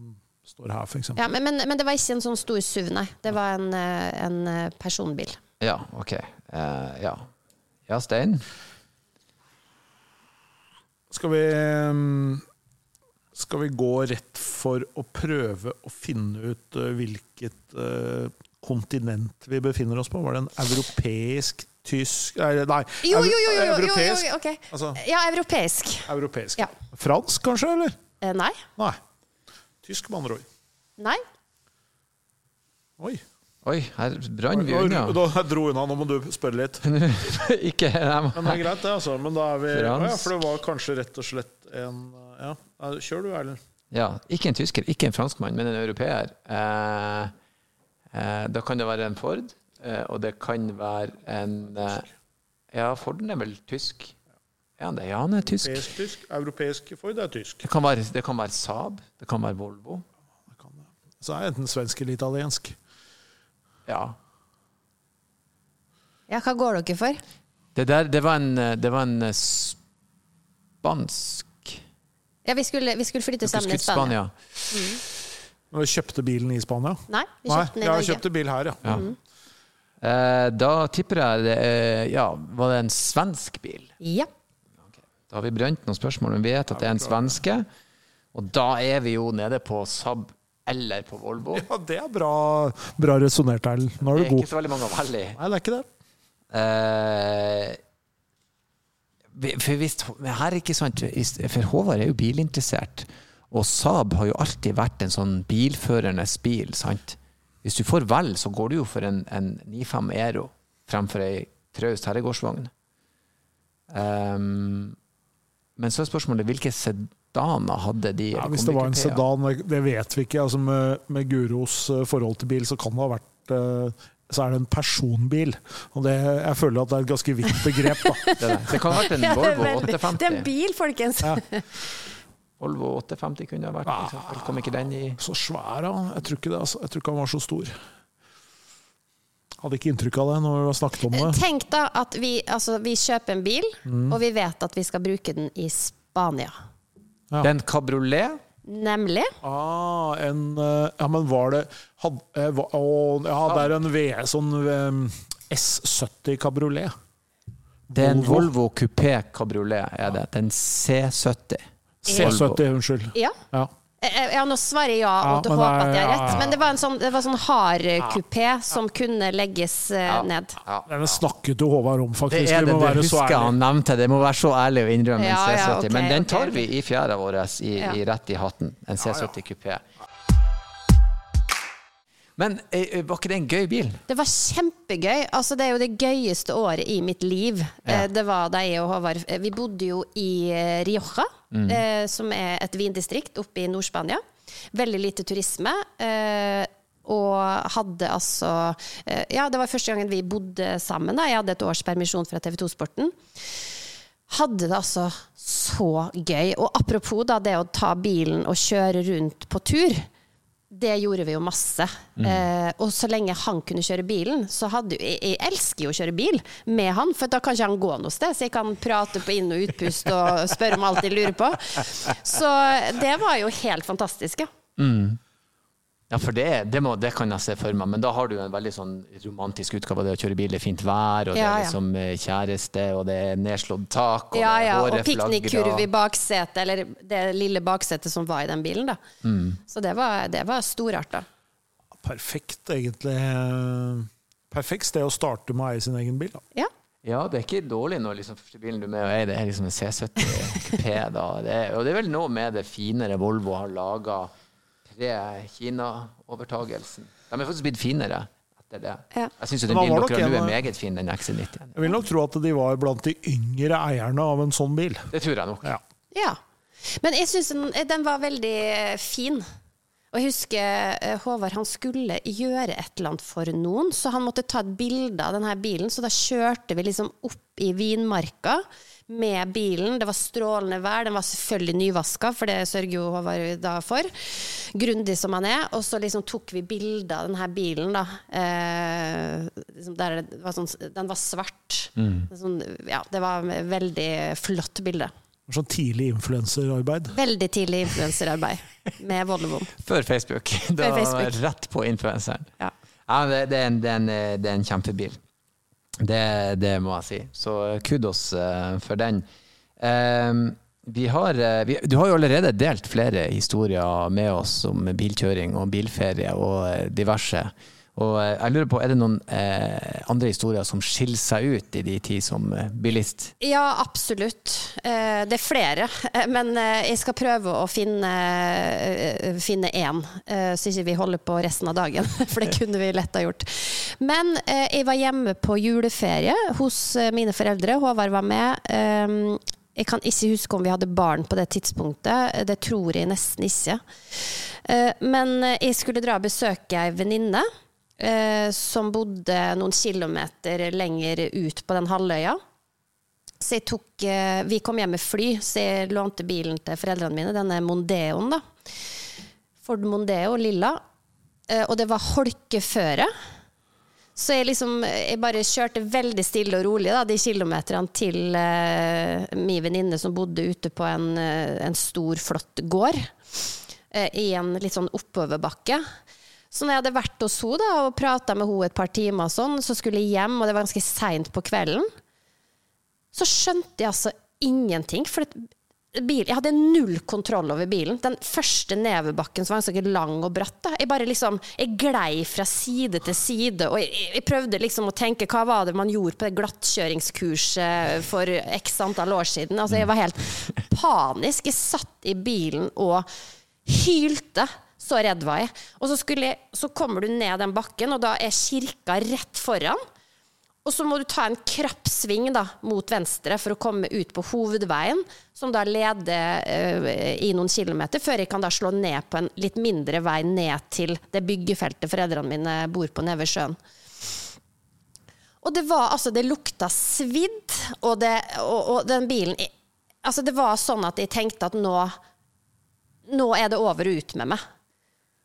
står her, f.eks. Ja, men, men, men det var ikke en sånn stor SUV, nei. Det var en, eh, en eh, personbil. Ja, OK. Uh, ja. ja, Stein? Skal vi Skal vi gå rett for å prøve å finne ut hvilket kontinent vi befinner oss på? Var det en europeisk, tysk Nei, Jo, jo, jo! jo, jo, jo, europeisk. jo okay. Altså Ja, europeisk. europeisk. Ja. Fransk, kanskje? Eller? Eh, nei. Nei. Tysk, med andre ord. Nei. Oi. Oi, her brant vi unna. da dro unna. Nå må du spørre litt. (laughs) Ikke jeg må- Men det er greit, det, altså. Men da er vi ja, For det var kanskje rett og slett en Ja, kjør du, Erlend. Ja, ikke en tysker, ikke en franskmann, men en europeer. Eh, da kan det være en Ford, eh, og det kan være en eh, Ja, Forden er vel tysk? Ja, han er, Ja, han er tysk. Europeisk, tysk. Europeisk Ford er tysk. Det kan være, det kan være Saab, det kan være Volvo. Så er det enten svensk eller italiensk. Ja. Ja, hva går dere for? Det der, det var en, eh, det var en eh, spansk Ja, vi skulle, vi skulle flytte sammen i Spania. Spania. Men vi kjøpte bilen i Spania? Nei, vi kjøpte den i Norge. Ja, kjøpte bil her, ja. Ja. Eh, da tipper jeg det eh, Ja, var det en svensk bil? Ja. Da har vi brent noen spørsmål, men vi vet at det er en svenske. Og da er vi jo nede på Saab eller på Volvo. Ja, Det er bra, bra resonnert, Erlend. Nå Det er er du god. ikke så veldig mange å velge i. Nei, det er ikke det. Eh, for hvis, men her er ikke sant, for Håvard er jo bilinteressert, og Saab har jo alltid vært en sånn bilførernes bil. sant? Hvis du får vel, så går du jo for en, en 95 Ero fremfor ei traust herregårdsvogn. Um, men så er spørsmålet hvilke sedaner hadde de? Ja, hvis det var en sedan, det- vet vi ikke. Altså med, med Guros eh, forhold til bil, så kan det ha vært eh, så er det en personbil. Og det, jeg føler at det er et ganske vidt begrep. Da. (laughs) Det, det. kan ha vært en Volvo veldig- Det er en bil, folkens! Ja. (laughs) Volvo 850 kunne ha vært, eksempel. Kom ikke den i Så svær, da. Jeg tror ikke det, altså. Jeg tror ikke han var så stor. Hadde ikke inntrykk av det når vi har snakket om det. Tenk da at vi, altså, vi kjøper en bil, Mm. og vi vet at vi skal bruke den i Spania. Ja. Den kabriolet? Nemlig. Ah, en eh, Ja, men var det had, eh, å, Ja, det er en V, sånn eh, S70 kabriolet. Det er en Volvo. Volvo Coupé Cabriolet, er det. Den C70. C70, unnskyld. Ja. Ja. Ja, nå svarer jeg ja, Ja, og ja, håper at jeg har rett. Men det var en sånn, var sånn hard eh, ja. som kunne legges eh, Ja. ned. Ja. Denne snakket jo Håvard om, Det er det, du det være husker han nevnte. Det må være så ærlig å innrømme Ja, en C70. Okay, Men den tar vi i fjæra vår, i, Ja. i rett i hatten. En C70 Coupé. Men eh, var ikke det en gøy bil? Det var kjempegøy. Altså, det er jo det gøyeste året i mitt liv. Ja. Det var da jeg og Håvard Vi bodde jo i Rioja, Mm. eh, som er et vindistrikt oppe i Nord-Spania. Veldig lite turisme. eh, Og hadde altså eh, Ja, det var første gangen vi bodde sammen. Da. Jeg hadde et års permisjon fra TV 2-sporten. Hadde det altså så gøy. Og apropos da det å ta bilen og kjøre rundt på tur. Det gjorde vi jo masse. Eh, og så lenge han kunne kjøre bilen, så hadde Jeg, jeg elsker jo å kjøre bil med han, for da kan ikke han gå noe sted, så jeg kan prate på inn- og utpust og spørre om alt jeg lurer på. Så det var jo helt fantastisk, ja. Ja, for det, det, må, det kan jeg se for meg, men da har du en veldig sånn romantisk utgave av det å kjøre bil. Er fint vær, og det er liksom eh, kjæreste, og det er nedslått tak, og Ja, det er ja, og piknikkurv i baksetet, eller det lille baksetet som var i den bilen, da. Så det var, det var storarta. Perfekt, egentlig. Perfekt sted å starte med å eie sin egen bil. Da. Ja. Ja, det er ikke dårlig når liksom første bilen du er med og eier, det er liksom en C70 P. Da. Det er, og det er vel noe med det finere Volvo har laga pre-Kina-overtagelsen. De er faktisk blitt finere etter det. Ja. Jeg syns den bilen dere har nå er meget fin, den XC90. Jeg vil nok tro at de var blant de yngre eierne av en sånn bil. Det tror jeg nok. Ja. Ja. Men jeg syns den, den var veldig eh, fin. Og jeg husker eh, Håvard han skulle gjøre et eller annet for noen, så han måtte ta et bilde av denne bilen. Så da kjørte vi liksom opp i vinmarka med bilen. Det var strålende vær. Den var selvfølgelig nyvaska, for det sørger jo Håvard da for. Grundig som han er. Og så liksom tok vi bilde av denne bilen, da. Eh, liksom der det var sånn, den var svart. Sånn, ja, det var et veldig flott bilde. Sånn tidlig influenserarbeid. Veldig tidlig influenserarbeid med Volvoen. Før Facebook. Da var Facebook. rett på influenseren. Ja. Ja, det, det, er en, det, er en, det er en kjempebil. Det, det må jeg si. Så kudos eh, for den. Eh, vi har, eh, vi, du har jo allerede delt flere historier med oss om bilkjøring og bilferie og diverse. diverse. Og eh, jeg lurer på, Er det noen eh, andre historier som skiller seg ut i de tid som eh, bilist? Ja, absolutt. Eh, Det er flere. Men jeg skal prøve å finne finne én, så ikke vi holder på resten av dagen. (laughs) For det kunne vi lett ha gjort. Men jeg var hjemme på juleferie hos mine foreldre. Håvard var med. Eh, Jeg kan ikke huske om vi hadde barn på det tidspunktet. Det tror jeg nesten ikke. Men jeg skulle dra og besøke ei venninne eh, som bodde noen kilometer lenger ut på den halvøya. Så jeg tok, eh, vi kom hjem med fly, så jeg lånte bilen til foreldrene mine, denne Mondeoen. da. Ford Mondeo, lilla. Eh, Og det var holkeføre. Så jeg liksom Jeg bare kjørte veldig stille og rolig da, de kilometerne til eh, min venninne som bodde ute på en, en stor, flott gård. eh, I en litt sånn oppoverbakke. Så når jeg hadde vært hos henne og prata med henne et par timer, sånn, så skulle jeg hjem, og det var ganske seint på kvelden, så skjønte jeg altså ingenting. For bil, jeg hadde null kontroll over bilen. Den første nedoverbakken som var ganske lang og bratt. Da. Jeg bare liksom, jeg glei fra side til side, og jeg, jeg prøvde liksom å tenke hva var det man gjorde på det glattkjøringskurset for x antall år siden. Altså, jeg var helt panisk. Jeg satt i bilen og hylte. Så redd var jeg. Og så, jeg, så kommer du ned den bakken, og da er kirka rett foran. Og så må du ta en krapp sving da, mot venstre for å komme ut på hovedveien, som da leder uh, i noen kilometer, før jeg kan da slå ned på en litt mindre vei ned til det byggefeltet foreldrene mine bor på nede ved sjøen. Og det var altså Det lukta svidd, og, det, og, og den bilen Altså, det var sånn at jeg tenkte at nå Nå er det over og ut med meg.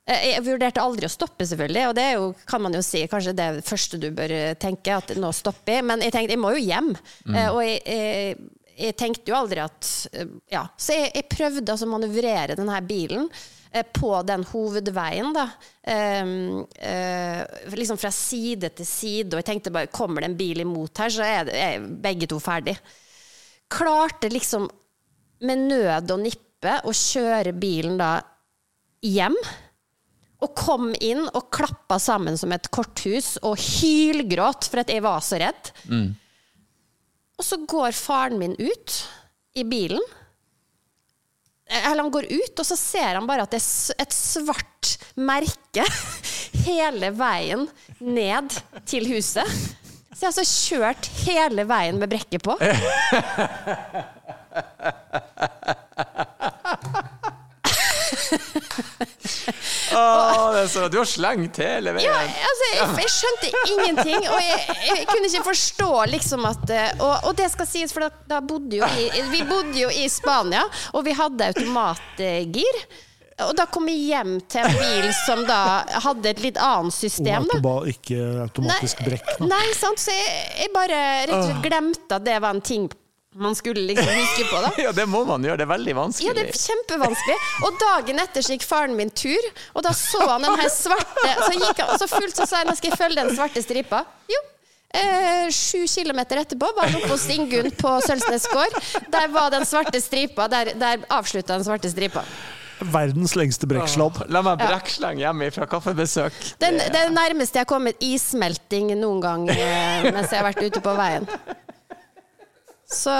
Eh, Jeg vurderte aldri å stoppe, selvfølgelig, og det er jo, kan man jo si kanskje det første du bør tenke, at nå stopper jeg. Men jeg tenkte jeg må jo hjem. Mm. Og jeg, jeg, jeg tenkte jo aldri at eh, Ja. Så jeg, jeg prøvde altså å manøvrere denne bilen eh, på den hovedveien, da. Um, uh, liksom fra side til side, og jeg tenkte bare kommer det en bil imot her, så er, det, er begge to ferdig. Klarte liksom med nød og nippe å kjøre bilen da hjem. Og kom inn og klappa sammen som et korthus og hylgråt for at jeg var så redd. Og så går faren min ut i bilen. Eller han går ut, og så ser han bare at det er et svart merke (laughs) hele veien ned til huset. Så jeg har altså kjørt hele veien med brekket på. (laughs) Åh, det er så, du har slengt hele veien. Ja, altså, jeg, jeg skjønte ingenting, og jeg, jeg kunne ikke forstå liksom at eh, Og, og det skal sies, for da, da bodde jo i, vi bodde jo i Spania, og vi hadde automatgir. Og da kom vi hjem til en bil som da hadde et litt annet system. da. Autoba, ikke automatisk brekk. Nei, sant? Så jeg, jeg bare rett og slett glemte at det var en ting man skulle liksom huske på. da (laughs) Ja, det må man gjøre. Det er veldig vanskelig. ja, det er kjempevanskelig. Og dagen etter så gikk faren min tur, og da så han den her svarte Så gikk han, og så fullt så sa han skal jeg følge den svarte stripa. Jo. Eh, sju kilometer etterpå var han oppe hos Ingunn på Sølvsnes gård. Der var den svarte stripa. Der, der avslutta den svarte stripa. Verdens lengste brekksladd. La meg brekkslenge hjemme fra kaffebesøk. Den, det er det nærmeste jeg har kommet issmelting noen gang eh, mens jeg har vært ute på veien. Så,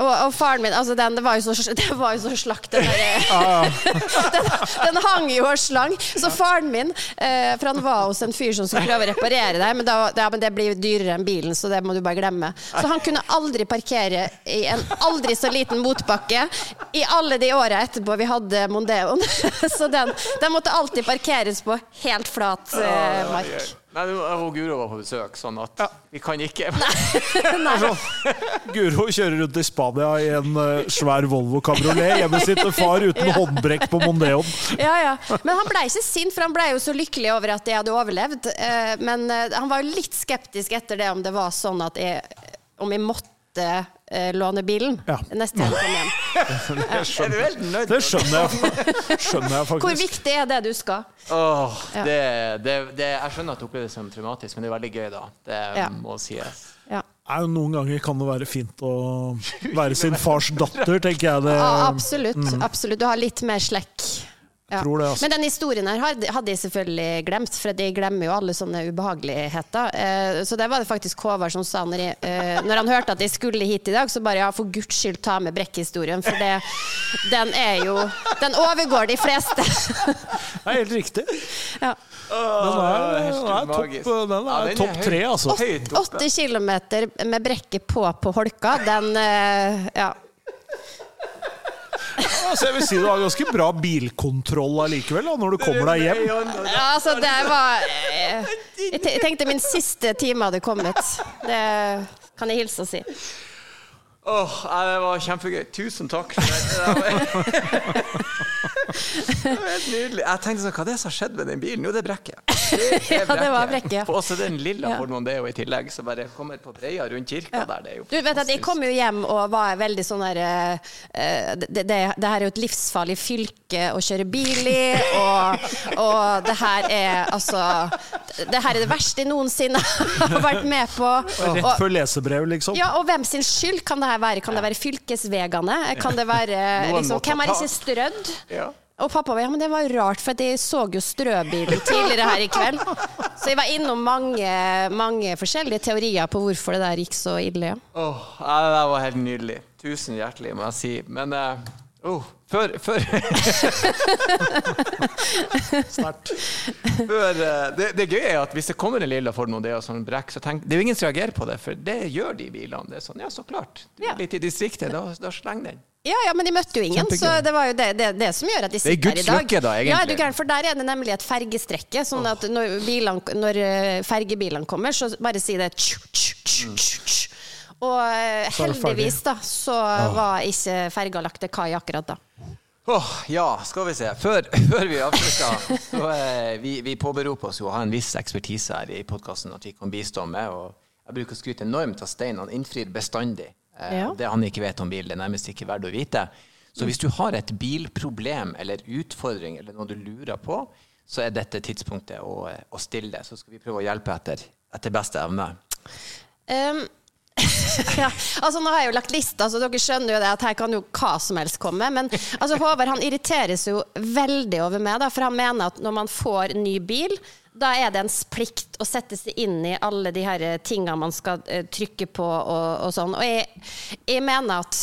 og, og faren min altså den, det, var jo så, (laughs) det var jo så slakt, den der (laughs) den, den hang jo og slang. Så faren min eh, For han var hos en fyr som skulle prøve å reparere det, men, da, ja, men det blir dyrere enn bilen, så det må du bare glemme. Så han kunne aldri parkere i en aldri så liten motbakke i alle de åra etterpå vi hadde Mondeoen. (laughs) Så den, den måtte alltid parkeres på helt flat eh, mark. Nei, du- og Guro var på besøk, sånn at vi kan ikke (laughs) Guro kjører rundt i Spania i en uh, svær Volvo kabriolet. Hjemme sitter far uten håndbrekk på Mondeon. Ja, ja. Men han ble ikke sint, for han ble jo så lykkelig over at jeg hadde overlevd. Uh, Men uh, han var jo litt skeptisk etter det, om det var sånn at jeg Om jeg måtte eh, låne bilen Ja. neste gang jeg kommer hjem. (laughs) Er du helt nødt? Det skjønner jeg, skjønner jeg Hvor viktig er det du skal? Oh, Ja. det, det, det, jeg skjønner at du opplever det som traumatisk, men det er veldig gøy, da. Det Ja. må sies. Ja. Nei, Noen ganger kan det være fint å (laughs) være sin fars datter, tenker jeg. Det, Ja, absolutt. absolutt. Du har litt mer slekk. Ja. Tror det, altså. Men den historien her hadde jeg selvfølgelig glemt, for jeg glemmer jo alle sånne ubehageligheter. Eh, Så det var det faktisk Håvard som sa når, jeg, eh, når han hørte at jeg skulle hit i dag, så bare ja, for guds skyld ta med brekkhistorien, for det, den er jo Den overgår de fleste. det er helt riktig. Ja. Den er, den er, topp, den er topp tre, altså. Åtte kilometer med brekket på på holka, den eh, Ja. Altså, jeg vil si Du har ganske bra bilkontroll allikevel, da, når du kommer deg hjem. Ja, altså, det var eh, Jeg tenkte min siste time hadde kommet. Det kan jeg hilse og si. Åh, oh, det var kjempegøy. Tusen takk. (laughs) Det. Var- helt nydelig. Jeg tenkte sånn, hva er det som har skjedd med den bilen? Jo, det er brekket. (laughs) Det er Ja, det var brekket, ja. Og også den lilla Ja. Ford Mondeo i tillegg, som bare kommer på breia rundt kirka der. Det er jo Du vet at Jeg kom jo hjem og var veldig sånn der eh, det, det, det her er jo et livsfarlig fylke å kjøre bil i, og, og det her er altså Det her er det verste jeg noensinne har vært med på. Rett før lesebrev, liksom. ja, og hvem sin skyld kan det her være? Kan det være fylkesvegene? Kan det være liksom, Hvem har ikke strødd? Ja. Og pappa var ja, men det var rart, for jeg så jo strøbilen tidligere her i kveld. Så jeg var innom mange, mange forskjellige teorier på hvorfor det der gikk så ille. Ja. Åh, nei, det der var helt nydelig. Tusen hjertelig, må jeg si. Men eh, oh, før, før, (laughs) før eh, det, det gøye er at hvis det kommer en lilla Ford Mondeo som brekk, så tenk, det er jo ingen som reagerer på det, for det gjør de bilene. Det er sånn, ja, så klart. Du Ja. er litt i distriktet, da, da slenger den. Ja, ja, men de møtte jo ingen, så det var jo det, det, det som gjør at de er sitter her i dag. Det er Guds lykke da, egentlig. Ja, er du gæren, for der er det nemlig et fergestrekke, sånn at når, bilene, når eh, fergebilene kommer, så bare si det tju, tju, tju, tju, tju. Og eh, heldigvis da, så var ikke ferga lagt til kai akkurat da. Åh, ja, skal vi se. Før, (laughs) før vi avslutter, så eh, vi, vi påberoper oss jo å ha en viss ekspertise her i podkasten at vi kan bistå med. og Jeg bruker å skryte enormt av Stein. Han innfrir bestandig. Eh, Ja. Det han ikke vet om bil, det er nærmest ikke verdt å vite. Så hvis du har et bilproblem eller utfordring eller noe du lurer på, så er dette tidspunktet å, å stille. Så skal vi prøve å hjelpe etter, etter beste evne. Um, (laughs) ja, altså Nå har jeg jo lagt lista, så dere skjønner jo det at her kan jo hva som helst komme. Men altså Håvard han irriteres jo veldig over meg, da, for han mener at når man får ny bil, da er det ens plikt å sette seg inn i alle de her tingene man skal uh, trykke på og, og sånn. Og jeg, jeg mener at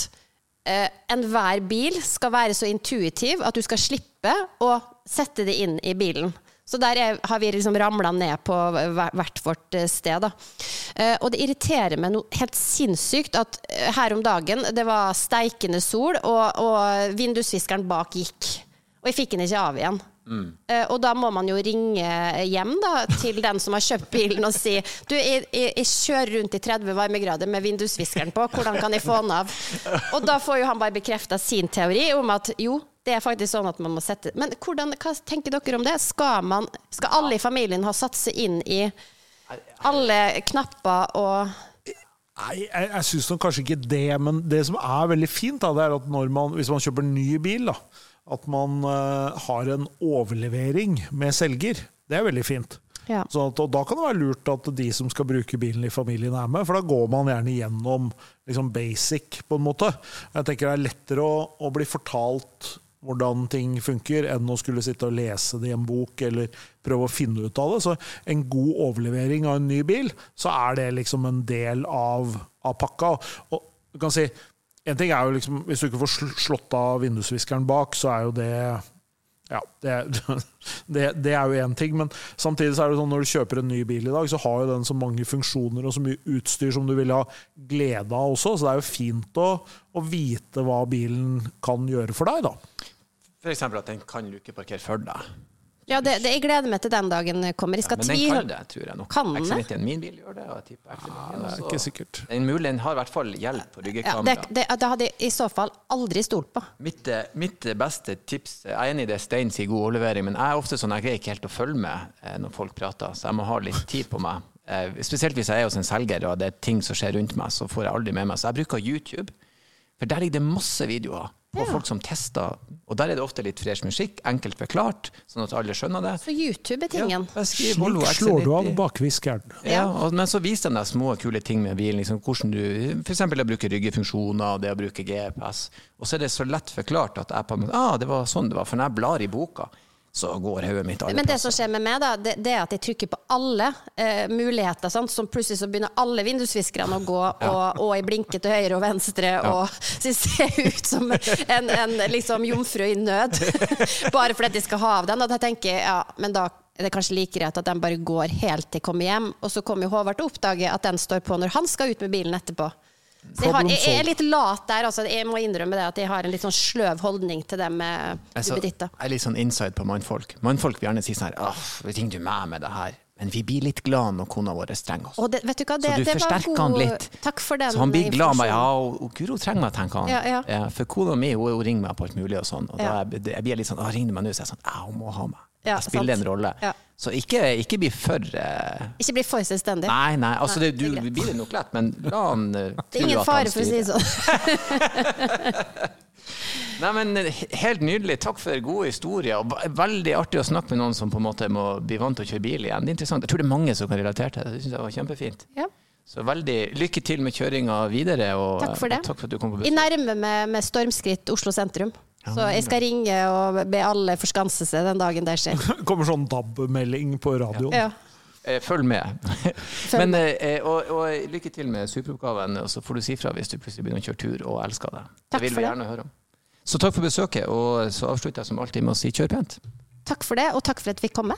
uh, enhver bil skal være så intuitiv at du skal slippe å sette det inn i bilen. Så der er, har vi liksom ramla ned på hvert vårt eh, sted. Da. Eh, og det irriterer meg noe helt sinnssykt at eh, her om dagen det var steikende sol, og, og vindusviskeren bak gikk. Og jeg fikk den ikke av igjen. Mm. og da må man jo ringe hjem da, til den som har kjøpt bilen og si du, jeg, jeg, jeg kjører rundt i 30 varmegrader med vindusviskeren på, hvordan kan jeg få den av? Og da får jo han bare bekrefta sin teori om at jo, det er faktisk sånn at man må sette Men hvordan, hva tenker dere om det? Skal, man, skal alle i familien ha satt seg inn i alle knapper og Nei, jeg, jeg syns kanskje ikke det, men det som er veldig fint, da, det er at når man, hvis man kjøper ny bil, da, at man uh, har en overlevering med selger. Det er veldig fint. Ja. Så at, og da kan det være lurt at de som skal bruke bilen i familien, er med, for da går man gjerne gjennom liksom basic, på en måte. Jeg tenker det er lettere å, å bli fortalt hvordan ting funker, enn å skulle sitte og lese det i en bok eller prøve å finne ut av det. Så en god overlevering av en ny bil, så er det liksom en del av, av pakka. Og du kan si, en ting er jo liksom, Hvis du ikke får slått av vindusviskeren bak, så er jo det ja, det, (laughs) det, det er jo én ting, men samtidig så er det sånn når du kjøper en ny bil i dag, så har jo den så mange funksjoner og så mye utstyr som du vil ha glede av også, så det er jo fint å, å vite hva bilen kan gjøre for deg, da. F.eks. at den kan lukeparkere for deg. Ja, det, det, jeg gleder meg til den dagen kommer. Jeg Ja, men den kan det, tror jeg nok. Kan den det? XC90-en min bil gjør det, og jeg tipper XC90 Det er ikke sikkert. Den mulig, den har i hvert fall hjelp på ja, det, det, det hadde jeg i så fall aldri stolt på. Mitt, eh, mitt beste tips Jeg er enig i det Stein sier god overlevering, men jeg er ofte sånn jeg greier ikke helt å følge med eh, når folk prater, så jeg må ha litt tid på meg. Eh, Spesielt hvis jeg er hos en selger og det er ting som skjer rundt meg, så får jeg aldri med meg. Så jeg bruker YouTube, for der ligger det masse videoer på folk som tester, og der er det ofte litt fresh musikk, enkelt forklart, sånn at alle skjønner det. Så YouTube er tingen. Ja, Slik slår du av XC90. bakviskeren. Ja, og, men så viser de deg små, kule ting med bilen. Liksom, hvordan du, for eksempel å bruke ryggefunksjoner, det å bruke GPS. Og så er det så lett forklart at jeg på en måte, ah, det var sånn det var. For når jeg blar i boka, så går hodet mitt alle Men det som skjer med meg, da, det, det er at jeg trykker på alle eh, muligheter. Sant? Så plutselig så begynner alle vindusviskerne å gå, (laughs) og, og jeg blinker til høyre og venstre. Og (laughs) så jeg ser ut som en, en liksom jomfru i nød. (laughs) bare fordi jeg skal ha av den. Og da tenker jeg ja, men da er det kanskje like greit at den bare går helt til jeg kommer hjem. Og så kommer jo Håvard til å oppdage at den står på når han skal ut med bilen etterpå. Jeg, har, jeg, er litt lat der. Altså. Jeg må innrømme det at jeg har en litt sånn sløv holdning til det med duppeditter. jeg er litt sånn inside på mannfolk. Mannfolk vil gjerne si sånn her Åh, du meg med det her? Men vi blir litt glad når kona vår er oss. Og det, vet du hva, det, så du det var forsterker god- han litt. Takk for den Så han blir glad med ja, og, og Guro trenger meg, tenker han. Ja, ja. for kona mi hun, hun ringer meg på alt mulig og sånn. Og Ja. da jeg, jeg blir litt sånn Å, ringer du meg nå? Så er jeg sånn Ja, hun må ha meg. Ja, spiller sant. en rolle. Ja. Så ikke, ikke bli for eh, Ikke bli for selvstendig. Nei, nei. Altså, Nei, det, du blir det nok lett, men la han eh, det er ingen fare, for å si det sånn. (laughs) Nei, men eh, Helt nydelig. Takk for gode historier. Veldig artig å snakke med noen som på en måte må bli vant til å kjøre bil igjen. Det er interessant. Jeg tror det er mange som kan relatere til det. Det synes jeg var kjempefint. Ja. Så veldig lykke til med kjøringa videre. Og, Takk for det. og takk for at du kom på Jeg besøk. nærmer meg med stormskritt Oslo sentrum. Så jeg skal ringe og be alle forskanse seg den dagen det skjer. (laughs) kommer sånn DAB-melding på radioen. Ja. ja. Følg med. (laughs) Men, med. og, og lykke til med superoppgaven, og så får du si fra hvis du plutselig begynner å kjøre tur og elsker det. Takk det vil for vi det. gjerne høre om. Så takk for besøket, og så avslutter jeg som alltid med å si kjør pent. Takk for det, og takk for at vi fikk komme.